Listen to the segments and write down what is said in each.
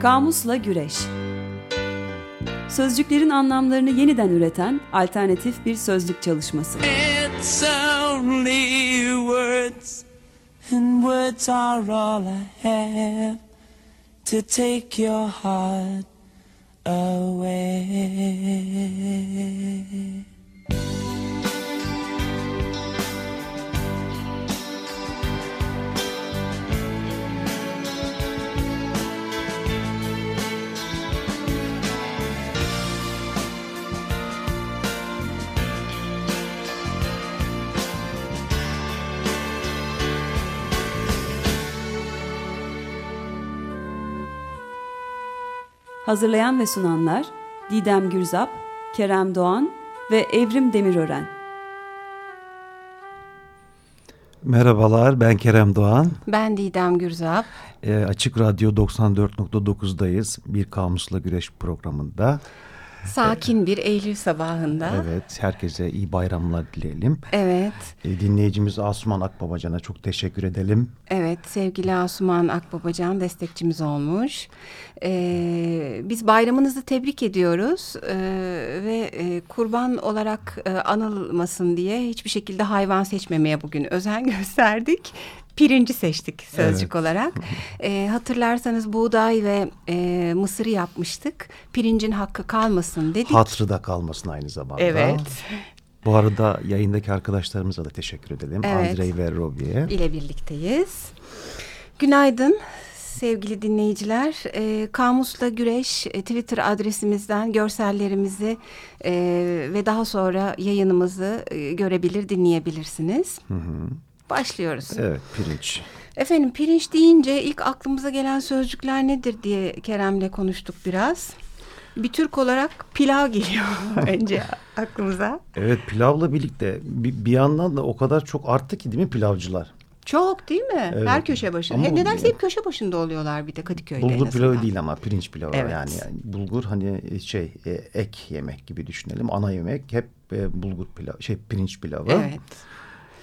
Kamusla Güreş Sözcüklerin anlamlarını yeniden üreten alternatif bir sözlük çalışması. It's only words and words are all I have to take your heart away. Hazırlayan ve sunanlar Didem Gürzap, Kerem Doğan ve Evrim Demirören. Merhabalar, ben Kerem Doğan. Ben Didem Gürzap. E, Açık Radyo 94.9'dayız. Bir Kamusla Güreş programında. Sakin bir Eylül sabahında. Evet, herkese iyi bayramlar dileyelim. Evet. E, dinleyicimiz Asuman Akbabacan'a çok teşekkür edelim. Evet, sevgili Asuman Akbabacan destekçimiz olmuş. Ee, biz bayramınızı tebrik ediyoruz ee, ve e, kurban olarak e, anılmasın diye hiçbir şekilde hayvan seçmemeye bugün özen gösterdik pirinci seçtik sözcük evet. olarak. E, hatırlarsanız buğday ve e, mısırı yapmıştık. Pirincin hakkı kalmasın dedik. Hatrı da kalmasın aynı zamanda. Evet. Bu arada yayındaki arkadaşlarımıza da teşekkür edelim. Evet. Andrei ve Robi'ye. İle birlikteyiz. Günaydın sevgili dinleyiciler. E, Kamusla Güreş e, Twitter adresimizden görsellerimizi e, ve daha sonra yayınımızı e, görebilir, dinleyebilirsiniz. Hı hı. Başlıyoruz. Evet pirinç. Efendim pirinç deyince ilk aklımıza gelen sözcükler nedir diye Kerem'le konuştuk biraz. Bir Türk olarak pilav geliyor önce aklımıza. Evet pilavla birlikte bir, bir yandan da o kadar çok arttı ki değil mi pilavcılar? Çok değil mi? Evet. Her köşe başında. Ama, Nedense hep köşe başında oluyorlar bir de Kadıköy'de. Bulgur pilavı değil ama pirinç pilavı evet. yani. yani. Bulgur hani şey e, ek yemek gibi düşünelim. Ana yemek hep e, bulgur pilavı şey pirinç pilavı. Evet.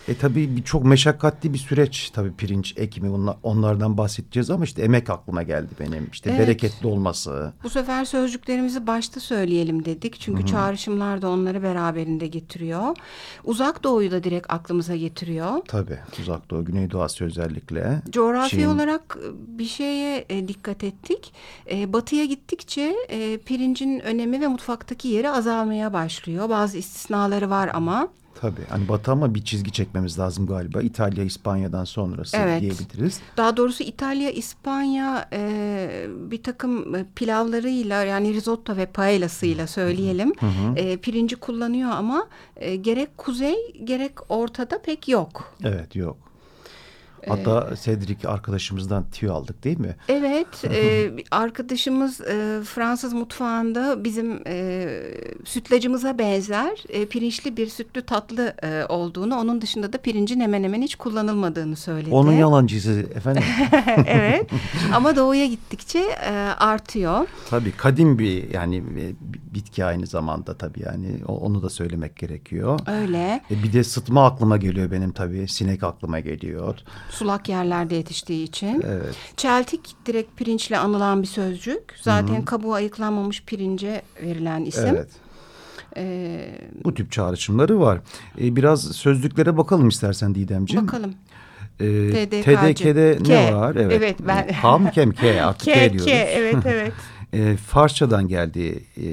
E tabii bir, çok meşakkatli bir süreç tabii pirinç ekimi onlar, onlardan bahsedeceğiz ama işte emek aklıma geldi benim. İşte evet. bereketli olması. Bu sefer sözcüklerimizi başta söyleyelim dedik. Çünkü Hı-hı. çağrışımlar da onları beraberinde getiriyor. Uzak Doğu'yu da direkt aklımıza getiriyor. Tabii Uzak Doğu, Güneydoğu Asya özellikle. Coğrafi Çin. olarak bir şeye e, dikkat ettik. E, batıya gittikçe e, pirincin önemi ve mutfaktaki yeri azalmaya başlıyor. Bazı istisnaları var ama. Tabii hani batı ama bir çizgi çekmemiz lazım galiba. İtalya, İspanya'dan sonrası evet. diyebiliriz. Daha doğrusu İtalya, İspanya e, bir takım e, pilavlarıyla yani risotto ve paellasıyla söyleyelim. Hı hı. E, pirinci kullanıyor ama e, gerek kuzey gerek ortada pek yok. Evet yok. Hatta Cedric arkadaşımızdan tüy aldık değil mi? Evet. e, arkadaşımız e, Fransız mutfağında bizim e, sütlacımıza benzer e, pirinçli bir sütlü tatlı e, olduğunu, onun dışında da pirincin hemen hemen hiç kullanılmadığını söyledi. Onun yalancısı efendim. evet. Ama doğuya gittikçe e, artıyor. Tabii kadim bir yani e, bitki aynı zamanda tabii yani onu da söylemek gerekiyor. Öyle. E, bir de sıtma aklıma geliyor benim tabii. Sinek aklıma geliyor sulak yerlerde yetiştiği için. Evet. Çeltik direkt pirinçle anılan bir sözcük. Zaten Hı -hı. kabuğu ayıklanmamış pirince verilen isim. Evet. Ee, Bu tip çağrışımları var. Ee, biraz sözlüklere bakalım istersen Didemciğim. Bakalım. Ee, TDK'de K. ne var? Evet. evet ben... K mı kem K artık K, K diyoruz. K, evet evet. e, Farsçadan geldiği e,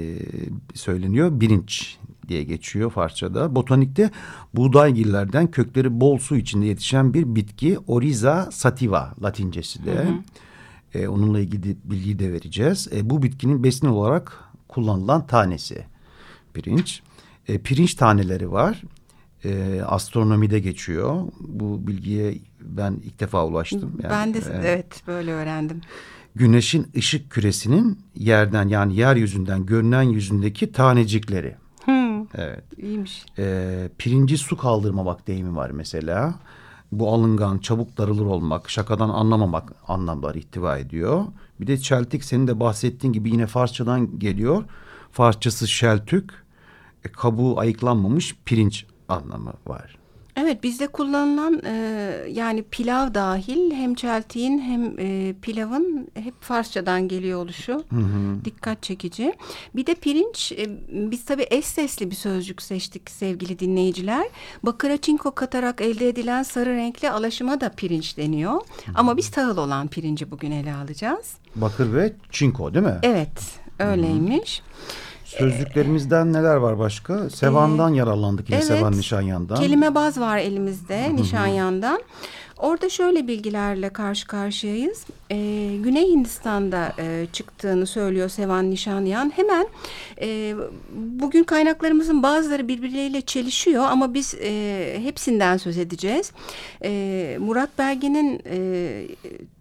söyleniyor. Birinç diye geçiyor Farsçada. Botanikte buğdaygillerden kökleri bol su içinde yetişen bir bitki Oriza sativa latincesi de. Hı hı. E, onunla ilgili bilgiyi de vereceğiz. E, bu bitkinin besin olarak kullanılan tanesi pirinç. E, pirinç taneleri var. E, astronomide geçiyor. Bu bilgiye ben ilk defa ulaştım. Yani, ben de e, evet böyle öğrendim. Güneşin ışık küresinin yerden yani yeryüzünden görünen yüzündeki tanecikleri. Evet. İyiymiş. Ee, pirinci su kaldırmamak deyimi var mesela. Bu alıngan, çabuk darılır olmak, şakadan anlamamak anlamları ihtiva ediyor. Bir de çeltik senin de bahsettiğin gibi yine Farsçadan geliyor. Farsçası şeltük, e, kabuğu ayıklanmamış pirinç anlamı var. Evet bizde kullanılan e, yani pilav dahil hem çeltiğin hem e, pilavın hep Farsçadan geliyor oluşu hı hı. dikkat çekici. Bir de pirinç e, biz tabii eş sesli bir sözcük seçtik sevgili dinleyiciler. Bakıra çinko katarak elde edilen sarı renkli alaşıma da pirinç deniyor. Hı hı. Ama biz tahıl olan pirinci bugün ele alacağız. Bakır ve çinko değil mi? Evet öyleymiş. Hı hı. Sözlüklerimizden neler var başka? Sevan'dan ee, yararlandık yine evet, Sevan Nişanyan'dan. Kelime baz var elimizde Nişanyan'dan. Orada şöyle bilgilerle karşı karşıyayız. Ee, Güney Hindistan'da e, çıktığını söylüyor Sevan Nişanyan. Hemen e, bugün kaynaklarımızın bazıları birbirleriyle çelişiyor ama biz e, hepsinden söz edeceğiz. E, Murat Belge'nin e,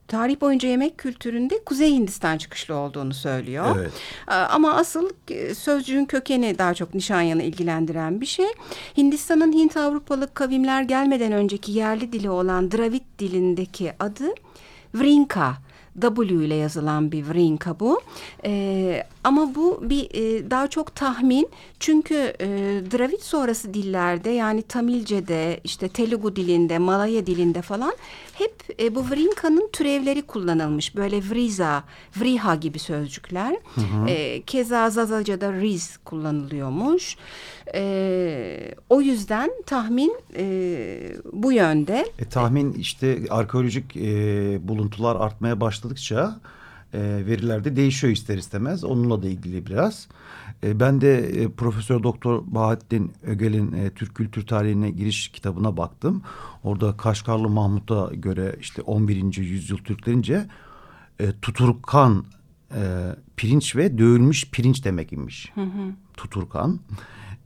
tarih boyunca yemek kültüründe Kuzey Hindistan çıkışlı olduğunu söylüyor. Evet. Ama asıl e, sözcüğün kökeni daha çok Nişanyan'ı ilgilendiren bir şey. Hindistan'ın Hint Avrupalı kavimler gelmeden önceki yerli dili olan Dravid dilindeki adı Vrinka. W ile yazılan bir vrinka bu. E, ama bu bir e, daha çok tahmin. Çünkü e, Dravid sonrası dillerde yani Tamilce'de, işte Telugu dilinde, Malaya dilinde falan hep e, bu vrinka'nın türevleri kullanılmış. Böyle vriza, vriha gibi sözcükler. Hı hı. E, keza Zazaca'da riz kullanılıyormuş. E, o yüzden tahmin e, bu yönde. E, tahmin işte arkeolojik e, buluntular artmaya başladıkça e, veriler de değişiyor ister istemez. Onunla da ilgili biraz. E, ben de e, Profesör Doktor Bahattin Ögel'in e, Türk Kültür Tarihine giriş kitabına baktım. Orada Kaşgarlı Mahmut'a göre işte 11. yüzyıl Türklerince e, tuturkan e, pirinç ve dövülmüş pirinç demek imiş. Hı hı. Tuturkan.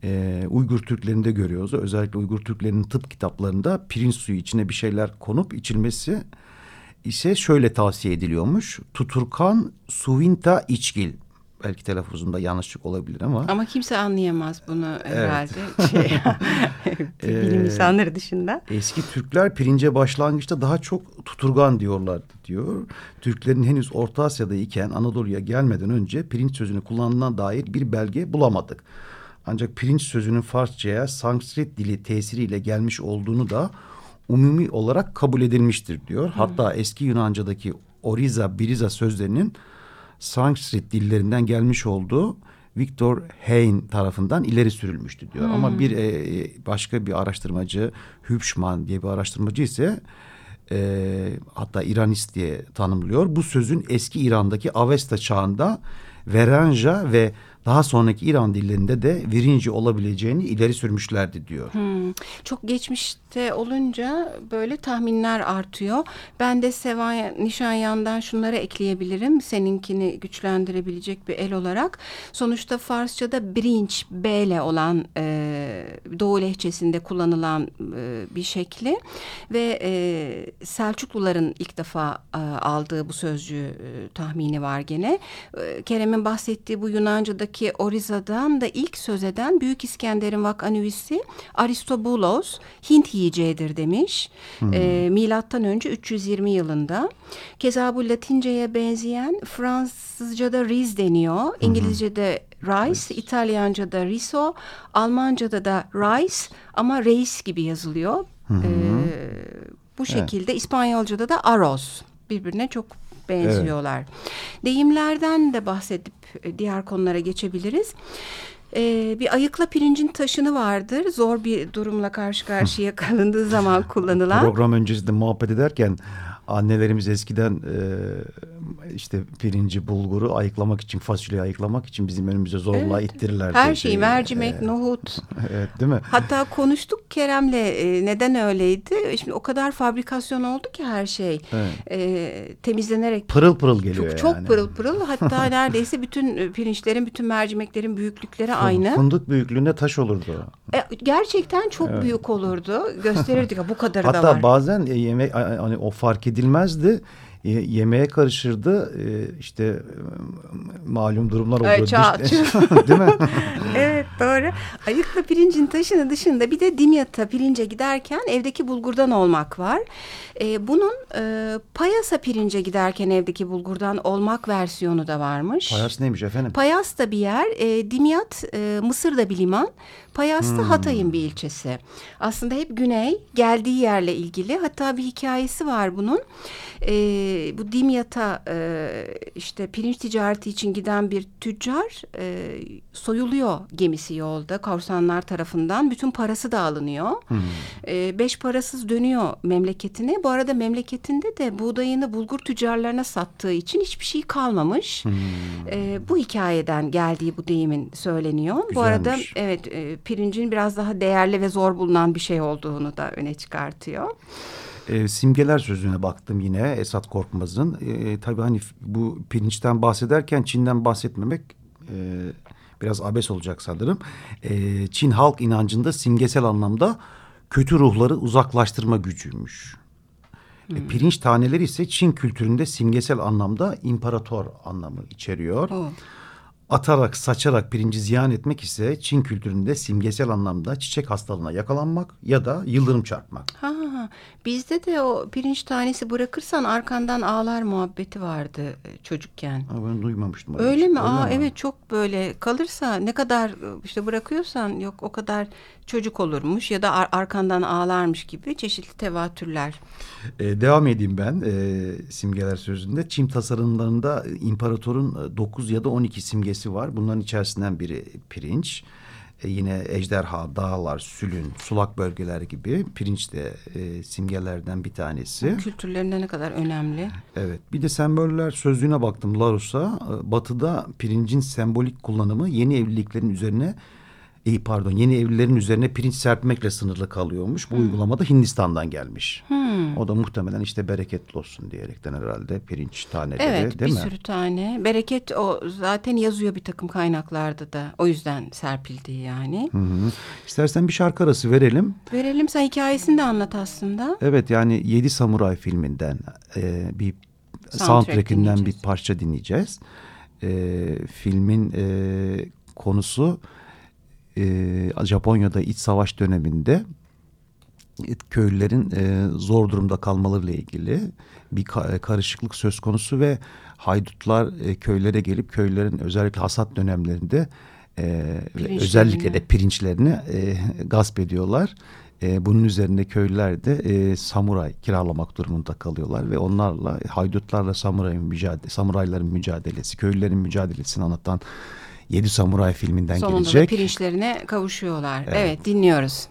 E, Uygur Türklerinde görüyoruz. Özellikle Uygur Türklerinin tıp kitaplarında pirinç suyu içine bir şeyler konup içilmesi ise şöyle tavsiye ediliyormuş. Tuturkan suvinta içgil belki telaffuzunda yanlışlık olabilir ama. Ama kimse anlayamaz bunu herhalde. Evet. Şey, bilim ee, insanları dışında. Eski Türkler pirince başlangıçta daha çok tuturgan diyorlardı diyor. Türklerin henüz Orta Asya'da iken Anadolu'ya gelmeden önce pirinç sözünü kullandığına dair bir belge bulamadık. Ancak pirinç sözünün Farsçaya Sanskrit dili tesiriyle gelmiş olduğunu da umumi olarak kabul edilmiştir diyor. Hatta eski Yunanca'daki oriza, biriza sözlerinin Sanskrit dillerinden gelmiş olduğu Victor Hein tarafından ileri sürülmüştü diyor. Hmm. Ama bir e, başka bir araştırmacı Hübschman diye bir araştırmacı ise e, hatta İranist diye tanımlıyor. Bu sözün eski İran'daki Avesta çağında Veranja ve daha sonraki İran dillerinde de Virinci olabileceğini ileri sürmüşlerdi diyor. Hmm, çok geçmişte olunca böyle tahminler artıyor. Ben de Sevan Nişanyan'dan şunları ekleyebilirim. Seninkini güçlendirebilecek bir el olarak. Sonuçta Farsça'da birinç B ile olan e, Doğu lehçesinde kullanılan e, bir şekli ve e, Selçukluların ilk defa e, aldığı bu sözcüğü e, tahmini var gene. E, Kerem'in bahsettiği bu Yunanca'daki ki Oriza'dan da ilk söz eden Büyük İskender'in vakanüvisi Aristobulos Hint yiyeceğidir demiş. Hmm. E, milattan önce 320 yılında. Keza bu Latince'ye benzeyen Fransızca'da riz deniyor. İngilizce'de rice, İtalyanca'da riso, Almanca'da da rice ama reis gibi yazılıyor. Hmm. E, bu şekilde evet. İspanyolca'da da arroz birbirine çok benziyorlar. Evet. Deyimlerden de bahsedip e, diğer konulara geçebiliriz. Ee, bir ayıkla pirincin taşını vardır. Zor bir durumla karşı karşıya kalındığı zaman kullanılan. Program öncesinde muhabbet ederken annelerimiz eskiden e, işte pirinci, bulguru ayıklamak için, fasulyeyi ayıklamak için bizim önümüze zorla evet. ittirirlerdi. Her şeyi, mercimek, ee, nohut. evet değil mi? Hatta konuştuk Kerem'le e, neden öyleydi. Şimdi o kadar fabrikasyon oldu ki her şey. Evet. E, temizlenerek. Pırıl pırıl geliyor çok, yani. Çok pırıl pırıl. Hatta neredeyse bütün e, pirinçlerin, bütün mercimeklerin büyüklükleri aynı. Fındık büyüklüğünde taş olurdu. E, gerçekten çok evet. büyük olurdu. Gösterirdik bu Hatta da var. Hatta bazen yemek hani o fark edilmezdi e, yemeğe karışırdı. E, işte e, malum durumlar oluyor. Çağ, Değil mi? evet doğru. Ayıkla pirincin taşını dışında bir de dimyata pirince giderken evdeki bulgurdan olmak var. E, bunun e, payasa pirince giderken evdeki bulgurdan olmak versiyonu da varmış. Payas neymiş efendim? Payas da bir yer. E, Dimyat e, Mısır'da bir liman. Payas da hmm. Hatay'ın bir ilçesi. Aslında hep güney geldiği yerle ilgili. Hatta bir hikayesi var bunun. E, bu Dimyat'a e, işte pirinç ticareti için giden bir tüccar e, soyuluyor gemisi yolda korsanlar tarafından. Bütün parası da alınıyor. Hmm. E, beş parasız dönüyor memleketine. Bu arada memleketinde de buğdayını bulgur tüccarlarına sattığı için hiçbir şey kalmamış. Hmm. E, bu hikayeden geldiği bu deyimin söyleniyor. Güzelmiş. Bu arada evet e, pirincin biraz daha değerli ve zor bulunan bir şey olduğunu da öne çıkartıyor. E, simgeler sözüne baktım yine Esat Korkmaz'ın. E, tabii hani bu pirinçten bahsederken Çin'den bahsetmemek e, biraz abes olacak sanırım. E, Çin halk inancında simgesel anlamda kötü ruhları uzaklaştırma gücüymüş. E, hmm. E, pirinç taneleri ise Çin kültüründe simgesel anlamda imparator anlamı içeriyor. Oh. Atarak, saçarak pirinci ziyan etmek ise Çin kültüründe simgesel anlamda çiçek hastalığına yakalanmak ya da yıldırım çarpmak. Ha, bizde de o pirinç tanesi bırakırsan arkandan ağlar muhabbeti vardı e, çocukken. Ha, ben duymamıştım. Öyle mi? Öyle Aa, mi? Evet çok böyle kalırsa ne kadar e, işte bırakıyorsan yok o kadar çocuk olurmuş ya da ar arkandan ağlarmış gibi çeşitli tevatürler. Ee, devam edeyim ben e, simgeler sözünde. Çin tasarımlarında imparatorun 9 ya da 12 simgesi var. Bunların içerisinden biri pirinç. E, yine ejderha, dağlar, sülün, sulak bölgeler gibi pirinç de e, simgelerden bir tanesi. Kültürlerinde ne kadar önemli. Evet. Bir de semboller sözlüğüne baktım Larus'a. E, batı'da pirincin sembolik kullanımı yeni evliliklerin üzerine e, pardon yeni evlilerin üzerine pirinç serpmekle sınırlı kalıyormuş. Bu hmm. uygulamada Hindistan'dan gelmiş. Hmm. O da muhtemelen işte bereketli olsun diyerekten herhalde pirinç taneleri evet, değil mi? Evet bir sürü tane. Bereket o zaten yazıyor bir takım kaynaklarda da. O yüzden serpildiği yani. Hı hı. İstersen bir şarkı arası verelim. Verelim sen hikayesini de anlat aslında. Evet yani Yedi Samuray filminden e, bir soundtrackinden bir parça dinleyeceğiz. E, filmin e, konusu e, Japonya'da iç savaş döneminde köylülerin e, zor durumda kalmalarıyla ilgili bir ka karışıklık söz konusu ve haydutlar e, köylere gelip köylerin özellikle hasat dönemlerinde e, özellikle de pirinçlerini e, gasp ediyorlar. E, bunun üzerine köylüler de e, samuray kiralamak durumunda kalıyorlar ve onlarla haydutlarla samurayın mücadele, samurayların mücadelesi, köylülerin mücadelesini anlatan Yedi Samuray filminden Sonunda gelecek. Sonunda pirinçlerine kavuşuyorlar. Evet, evet dinliyoruz.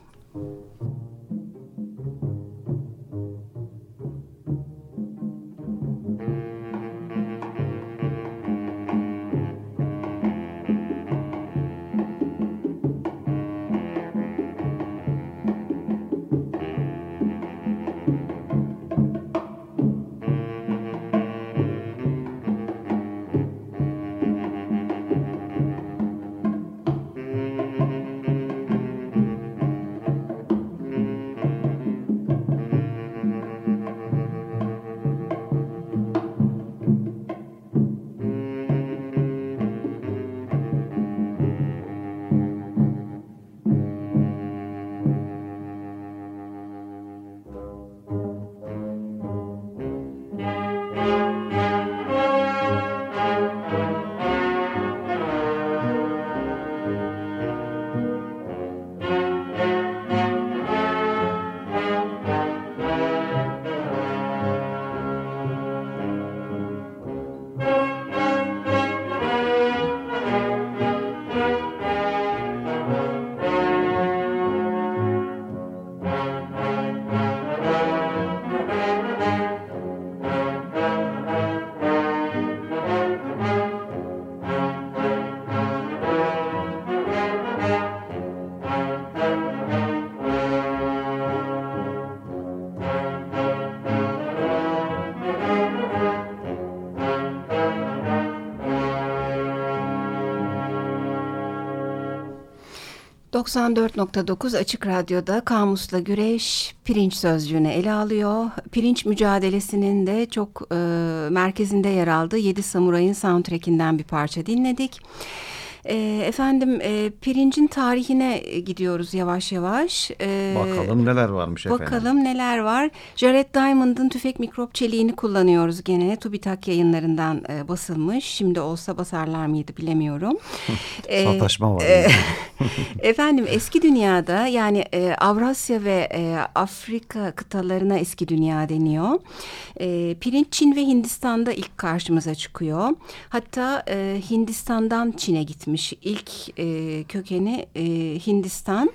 94.9 Açık Radyo'da Kamus'la Güreş pirinç sözcüğünü ele alıyor. Pirinç mücadelesinin de çok e, merkezinde yer aldığı Yedi Samuray'ın soundtrackinden bir parça dinledik. E, efendim e, pirincin tarihine gidiyoruz yavaş yavaş. E, bakalım neler varmış efendim. Bakalım neler var. Jared Diamond'ın tüfek mikrop çeliğini kullanıyoruz gene. TÜBİTAK yayınlarından e, basılmış. Şimdi olsa basarlar mıydı bilemiyorum. e, Sataşma var. E, efendim eski dünyada yani e, Avrasya ve e, Afrika kıtalarına eski dünya deniyor. E, pirinç Çin ve Hindistan'da ilk karşımıza çıkıyor. Hatta e, Hindistan'dan Çin'e gitmiş gelmiş. İlk e, kökeni e, Hindistan.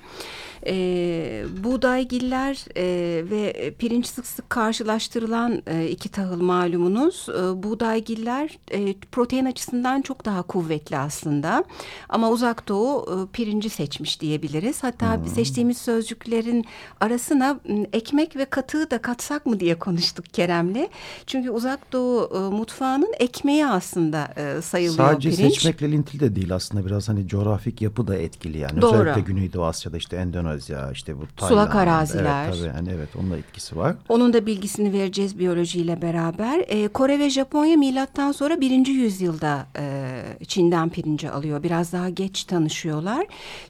E, buğdaygiller e, ve pirinç sık sık karşılaştırılan e, iki tahıl malumunuz. E, buğdaygiller e, protein açısından çok daha kuvvetli aslında. Ama uzak doğu e, pirinci seçmiş diyebiliriz. Hatta hmm. seçtiğimiz sözcüklerin arasına ekmek ve katığı da katsak mı diye konuştuk Kerem'le. Çünkü uzak doğu e, mutfağının ekmeği aslında e, sayılıyor Sadece pirinç. Sadece seçmekle ilintili de değil aslında biraz hani coğrafik yapı da etkili yani. Doğru. Özellikle Güneydoğu Asya'da işte Endonezya Endonezya, işte bu Tayland. Sulak araziler. Evet, tabii, yani evet onun da etkisi var. Onun da bilgisini vereceğiz biyolojiyle beraber. Ee, Kore ve Japonya milattan sonra birinci yüzyılda e, Çin'den pirinci alıyor. Biraz daha geç tanışıyorlar.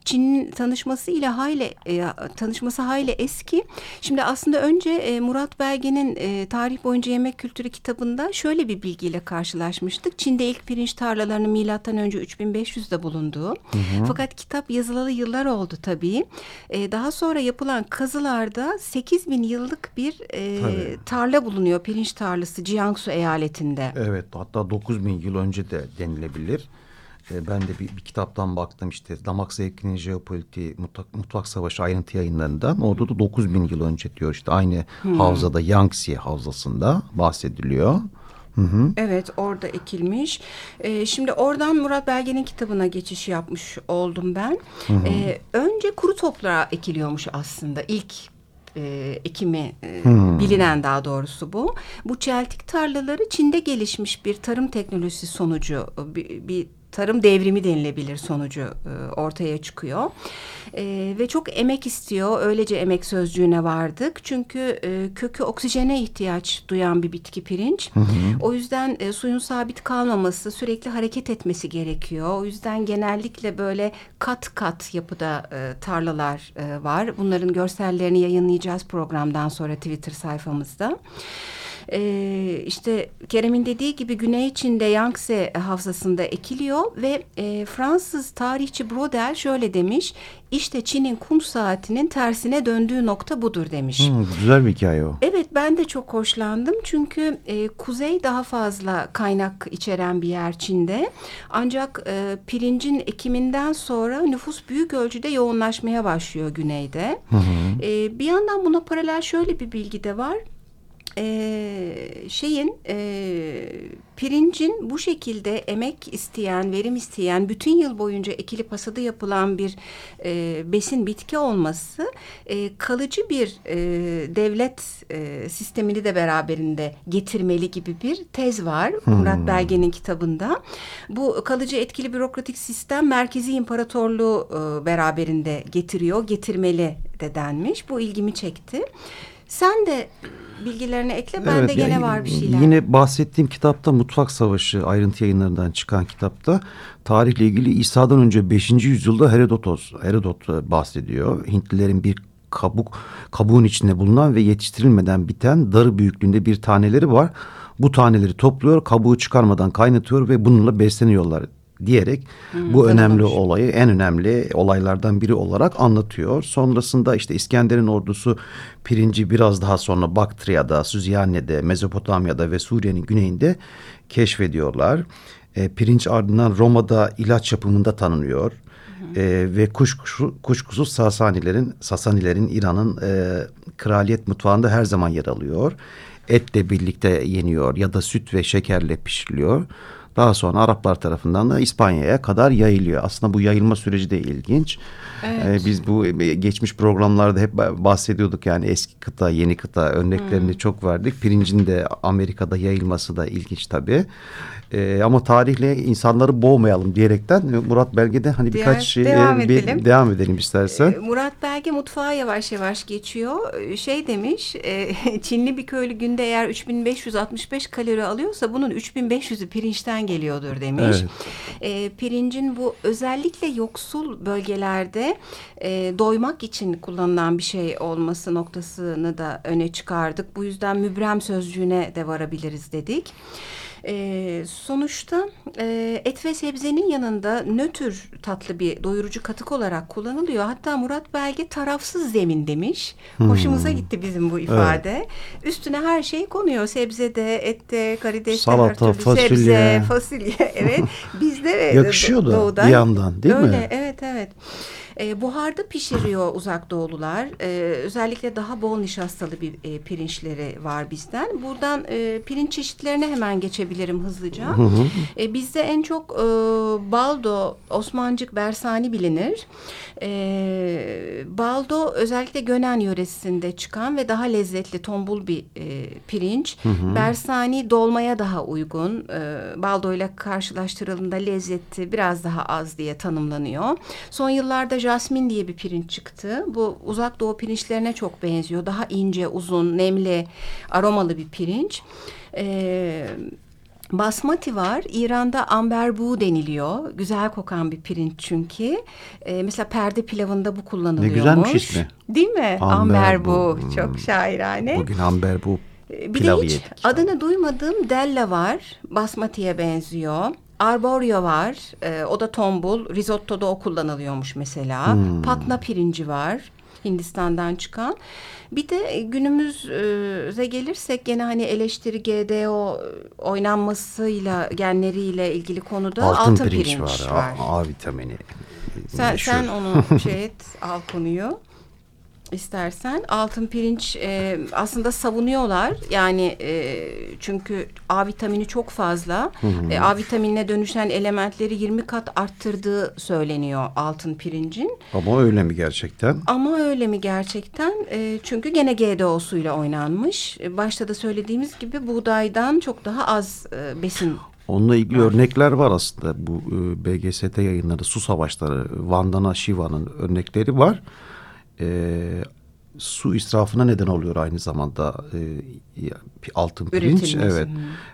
Çin'in tanışması ile hayli e, tanışması hayli eski. Şimdi aslında önce e, Murat Belge'nin e, tarih boyunca yemek kültürü kitabında şöyle bir bilgiyle karşılaşmıştık. Çin'de ilk pirinç tarlalarının milattan önce 3500'de bulunduğu. Hı hı. Fakat kitap yazılalı yıllar oldu tabii. E, daha sonra yapılan kazılarda 8 bin yıllık bir e, tarla bulunuyor. Pirinç tarlası Jiangsu eyaletinde. Evet hatta 9 bin yıl önce de denilebilir. E, ben de bir, bir kitaptan baktım işte damak zevkinin jeopolitiği mutfak, mutfak savaşı ayrıntı yayınlarından. Orada da 9 bin yıl önce diyor işte aynı hmm. havzada Yangtze havzasında bahsediliyor. Hı hı. Evet orada ekilmiş. Ee, şimdi oradan Murat Belge'nin kitabına geçiş yapmış oldum ben. Hı hı. Ee, önce kuru toprağa ekiliyormuş aslında ilk e, ekimi e, hmm. bilinen daha doğrusu bu. Bu çeltik tarlaları Çin'de gelişmiş bir tarım teknolojisi sonucu bir, bir tarım devrimi denilebilir sonucu e, ortaya çıkıyor. E, ve çok emek istiyor. Öylece emek sözcüğüne vardık. Çünkü e, kökü oksijene ihtiyaç duyan bir bitki pirinç. Hı hı. O yüzden e, suyun sabit kalmaması, sürekli hareket etmesi gerekiyor. O yüzden genellikle böyle kat kat yapıda e, tarlalar e, var. Bunların görsellerini yayınlayacağız programdan sonra Twitter sayfamızda. E, işte Kerem'in dediği gibi Güney Çin'de Yangtze havzasında ekiliyor ve e, Fransız tarihçi Brodel şöyle demiş. İşte Çin'in kum saatinin tersine döndüğü nokta budur demiş. Hmm, güzel bir hikaye o. Evet ben de çok hoşlandım çünkü e, kuzey daha fazla kaynak içeren bir yer Çin'de. Ancak e, pirincin ekiminden sonra nüfus büyük ölçüde yoğunlaşmaya başlıyor güneyde. Hı hı. E, bir yandan buna paralel şöyle bir bilgi de var e, şeyin e, pirincin bu şekilde emek isteyen, verim isteyen, bütün yıl boyunca ekili hasadı yapılan bir e, besin bitki olması e, kalıcı bir e, devlet e, sistemini de beraberinde getirmeli gibi bir tez var hmm. Murat Belge'nin kitabında. Bu kalıcı etkili bürokratik sistem merkezi imparatorluğu e, beraberinde getiriyor, getirmeli de denmiş. Bu ilgimi çekti. Sen de bilgilerini ekle. Ben evet, de gene yani, var bir şeyler. Yine bahsettiğim kitapta Mutfak Savaşı ayrıntı yayınlarından çıkan kitapta tarihle ilgili İsa'dan önce 5. yüzyılda Herodotos, Herodot bahsediyor. Hintlilerin bir kabuk kabuğun içinde bulunan ve yetiştirilmeden biten darı büyüklüğünde bir taneleri var. Bu taneleri topluyor, kabuğu çıkarmadan kaynatıyor ve bununla besleniyorlar diyerek hmm, bu önemli olmuş. olayı en önemli olaylardan biri olarak anlatıyor. Sonrasında işte İskender'in ordusu pirinci biraz daha sonra Baktriya'da, Süzyane'de, Mezopotamya'da ve Suriye'nin güneyinde keşfediyorlar. E, pirinç ardından Roma'da ilaç yapımında tanınıyor. E, ve kuşkusu, kuşkusuz Sasanilerin, Sasanilerin İran'ın e, kraliyet mutfağında her zaman yer alıyor. Etle birlikte yeniyor ya da süt ve şekerle pişiriliyor. Daha sonra Araplar tarafından da İspanya'ya kadar yayılıyor. Aslında bu yayılma süreci de ilginç. Evet. Ee, biz bu e, geçmiş programlarda hep bahsediyorduk yani eski kıta, yeni kıta örneklerini hmm. çok verdik. Pirincin de Amerika'da yayılması da ilginç tabii. Ee, ama tarihle insanları boğmayalım diyerekten Murat Belge'de hani birkaç şey devam, e, edelim. devam edelim istersen. Ee, Murat Belge mutfağa yavaş yavaş geçiyor. Ee, şey demiş e, Çinli bir köylü günde eğer 3565 kalori alıyorsa bunun 3500'ü pirinçten geliyordur demiş. Evet. E, pirincin bu özellikle yoksul bölgelerde e, doymak için kullanılan bir şey olması noktasını da öne çıkardık. Bu yüzden mübrem sözcüğüne de varabiliriz dedik. E, sonuçta e, et ve sebzenin yanında nötr tatlı bir doyurucu katık olarak kullanılıyor. Hatta Murat Belge tarafsız zemin demiş. Hmm. Hoşumuza gitti bizim bu ifade. Evet. Üstüne her şey konuyor. Sebzede, ette, karideste, Salata, fasulye. sebze, fasulye. Evet. Bizde Yakışıyor da doğudan, bir yandan değil öyle, mi? Evet evet. E, buharda pişiriyor uzak doğulular. E, özellikle daha bol nişastalı bir e, pirinçleri var bizden. Buradan e, pirinç çeşitlerine hemen geçebilirim hızlıca. Hı hı. E, bizde en çok e, baldo, osmancık, bersani bilinir. E, baldo özellikle Gönen yöresinde çıkan ve daha lezzetli tombul bir e, pirinç. Hı hı. Bersani dolmaya daha uygun. E, baldo ile karşılaştırıldığında lezzeti biraz daha az diye tanımlanıyor. Son yıllarda jasmin diye bir pirinç çıktı. Bu uzak doğu pirinçlerine çok benziyor. Daha ince, uzun, nemli, aromalı bir pirinç. Ee, Basmati var. İran'da amberbu deniliyor. Güzel kokan bir pirinç çünkü. Ee, mesela perde pilavında bu kullanılıyormuş. Ne güzelmiş ismi. Değil mi? Amberbu. amberbu. Hmm. Çok şairane. Bugün amberbu ee, bir de hiç yedik. adını duymadığım della var. Basmati'ye benziyor. Arborio var. E, o da tombul. Risotto'da o kullanılıyormuş mesela. Hmm. Patna pirinci var. Hindistan'dan çıkan. Bir de günümüze gelirsek gene hani eleştiri GDO oynanmasıyla genleriyle ilgili konuda altın, altın pirinç, pirinç var. var. A, A vitamini. Sen, sen onu şey et al konuyu istersen. Altın pirinç e, aslında savunuyorlar. Yani e, çünkü A vitamini çok fazla. Hı hı. E, A vitaminine dönüşen elementleri 20 kat arttırdığı söyleniyor altın pirincin. Ama öyle mi gerçekten? Ama öyle mi gerçekten? E, çünkü gene GDO'suyla oynanmış. E, başta da söylediğimiz gibi buğdaydan çok daha az e, besin Onunla ilgili örnekler var aslında bu e, BGST yayınları su savaşları Vandana Shiva'nın örnekleri var e, su israfına neden oluyor aynı zamanda e, altın pirinç. Evet.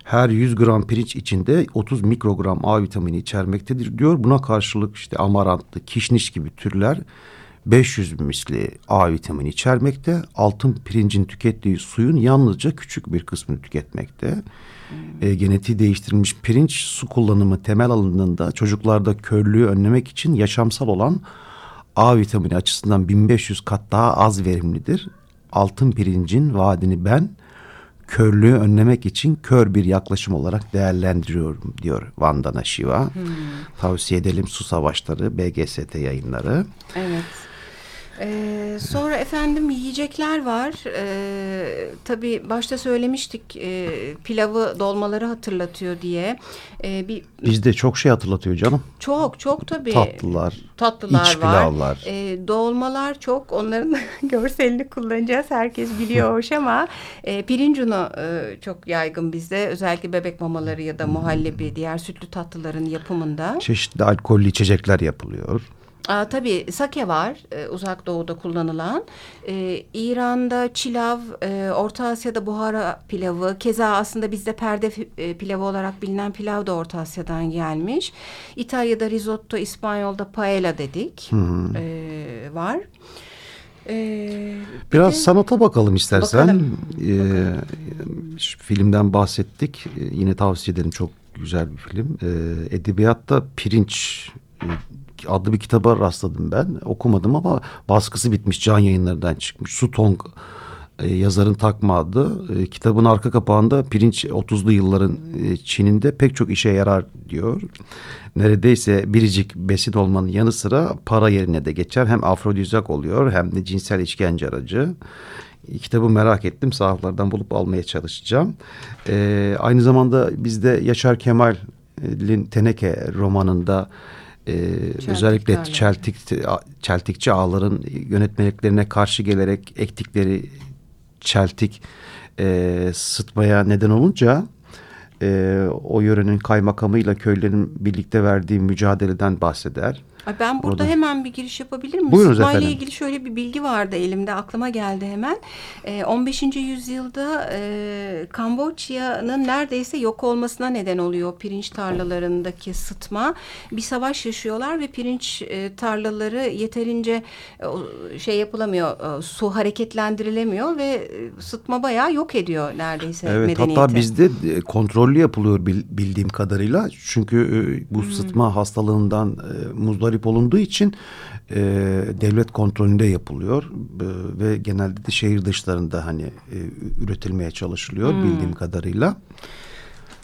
Her 100 gram pirinç içinde 30 mikrogram A vitamini içermektedir diyor. Buna karşılık işte amarantlı, kişniş gibi türler 500 misli A vitamini içermekte. Altın pirincin tükettiği suyun yalnızca küçük bir kısmını tüketmekte. Hmm. E, genetiği değiştirilmiş pirinç su kullanımı temel alındığında çocuklarda körlüğü önlemek için yaşamsal olan A vitamini açısından 1500 kat daha az verimlidir. Altın pirincin vaadini ben körlüğü önlemek için kör bir yaklaşım olarak değerlendiriyorum diyor Vandana Shiva. Hmm. Tavsiye edelim Su Savaşları BGST yayınları. Evet. Ee, sonra efendim yiyecekler var. Ee, tabii başta söylemiştik e, pilavı dolmaları hatırlatıyor diye. Ee, bir Bizde çok şey hatırlatıyor canım. Çok çok tabii. Tatlılar. Tatlılar iç var. pilavlar. Ee, dolmalar çok. Onların görselini kullanacağız. Herkes biliyor hoş ama e, pirinç unu e, çok yaygın bizde. Özellikle bebek mamaları ya da muhallebi, diğer sütlü tatlıların yapımında. Çeşitli alkollü içecekler yapılıyor. Aa, tabii sake var e, uzak doğuda kullanılan. E, İran'da çilav, e, Orta Asya'da buhara pilavı. Keza aslında bizde perde e, pilavı olarak bilinen pilav da Orta Asya'dan gelmiş. İtalya'da risotto, İspanyol'da paella dedik. E, var. Ee, Biraz de, sanata bakalım istersen. Bakalım, ee, bakalım. Filmden bahsettik. Ee, yine tavsiye ederim. Çok güzel bir film. Ee, edebiyatta pirinç adlı bir kitaba rastladım ben. Okumadım ama baskısı bitmiş can yayınlarından çıkmış. Su Tong e, yazarın takma adı. E, kitabın arka kapağında pirinç 30'lu yılların e, Çin'inde pek çok işe yarar diyor. Neredeyse biricik besin olmanın yanı sıra para yerine de geçer. Hem afrodizyak oluyor hem de cinsel işkence aracı. Kitabı merak ettim. Sahaflardan bulup almaya çalışacağım. E, aynı zamanda bizde Yaşar Kemal Teneke romanında e, özellikle Çeltik, Çeltikçi ağların yönetmeliklerine karşı gelerek ektikleri Çeltik e, sıtmaya neden olunca e, o yörenin kaymakamıyla köylerin birlikte verdiği mücadeleden bahseder. Ben burada Orada... hemen bir giriş yapabilir miyim? Buyurunuz Sıtma ile ilgili şöyle bir bilgi vardı elimde aklıma geldi hemen. E, 15. yüzyılda e, Kamboçya'nın neredeyse yok olmasına neden oluyor pirinç tarlalarındaki sıtma. Bir savaş yaşıyorlar ve pirinç e, tarlaları yeterince e, şey yapılamıyor, e, su hareketlendirilemiyor ve e, sıtma bayağı yok ediyor neredeyse evet, medeniyeti. Hatta bizde e, kontrollü yapılıyor bildiğim kadarıyla. Çünkü e, bu hmm. sıtma hastalığından e, muzdarip sahip olunduğu için e, devlet kontrolünde yapılıyor e, ve genelde de şehir dışlarında hani e, üretilmeye çalışılıyor hmm. bildiğim kadarıyla.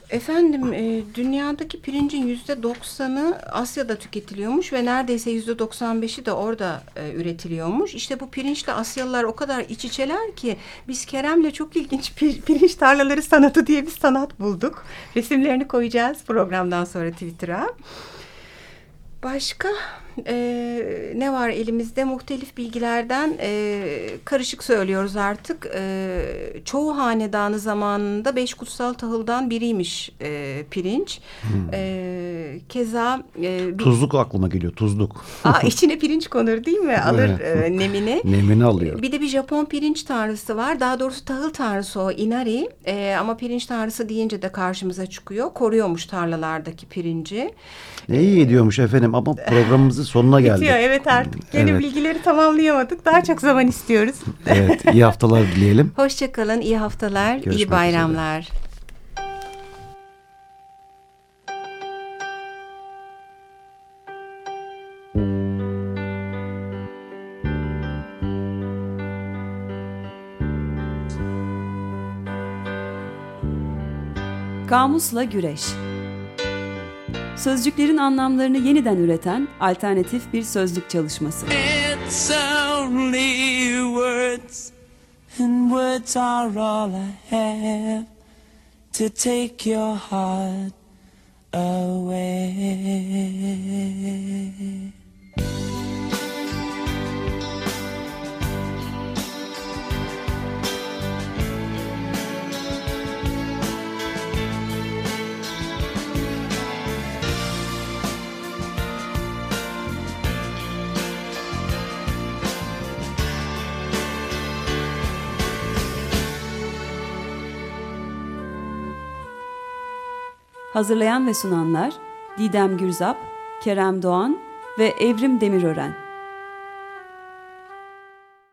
Efendim e, dünyadaki pirincin yüzde doksanı Asya'da tüketiliyormuş ve neredeyse yüzde doksan beşi de orada e, üretiliyormuş. İşte bu pirinçle Asyalılar o kadar iç içeler ki biz Kerem'le çok ilginç pir, pirinç tarlaları sanatı diye bir sanat bulduk. Resimlerini koyacağız programdan sonra Twitter'a. Başka e, ne var elimizde? Muhtelif bilgilerden e, karışık söylüyoruz artık. E, çoğu hanedanı zamanında beş kutsal tahıldan biriymiş e, pirinç. Hmm. E, keza... E, bir, tuzluk aklıma geliyor, tuzluk. Aa, içine pirinç konur değil mi? Alır e, nemini. Nemini alıyor. Bir de bir Japon pirinç tanrısı var. Daha doğrusu tahıl tanrısı o, Inari. E, ama pirinç tanrısı deyince de karşımıza çıkıyor. Koruyormuş tarlalardaki pirinci. Ne iyi ediyormuş efendim ama programımızın sonuna geldik. Bitiyor evet artık. Yeni evet. bilgileri tamamlayamadık. Daha çok zaman istiyoruz. evet iyi haftalar dileyelim. Hoşçakalın iyi haftalar, Görüşmek iyi bayramlar. Üzere. Kamusla Güreş Sözcüklerin anlamlarını yeniden üreten alternatif bir sözlük çalışması. It's only words and words are all I have to take your heart away. Hazırlayan ve sunanlar Didem Gürzap, Kerem Doğan ve Evrim Demirören.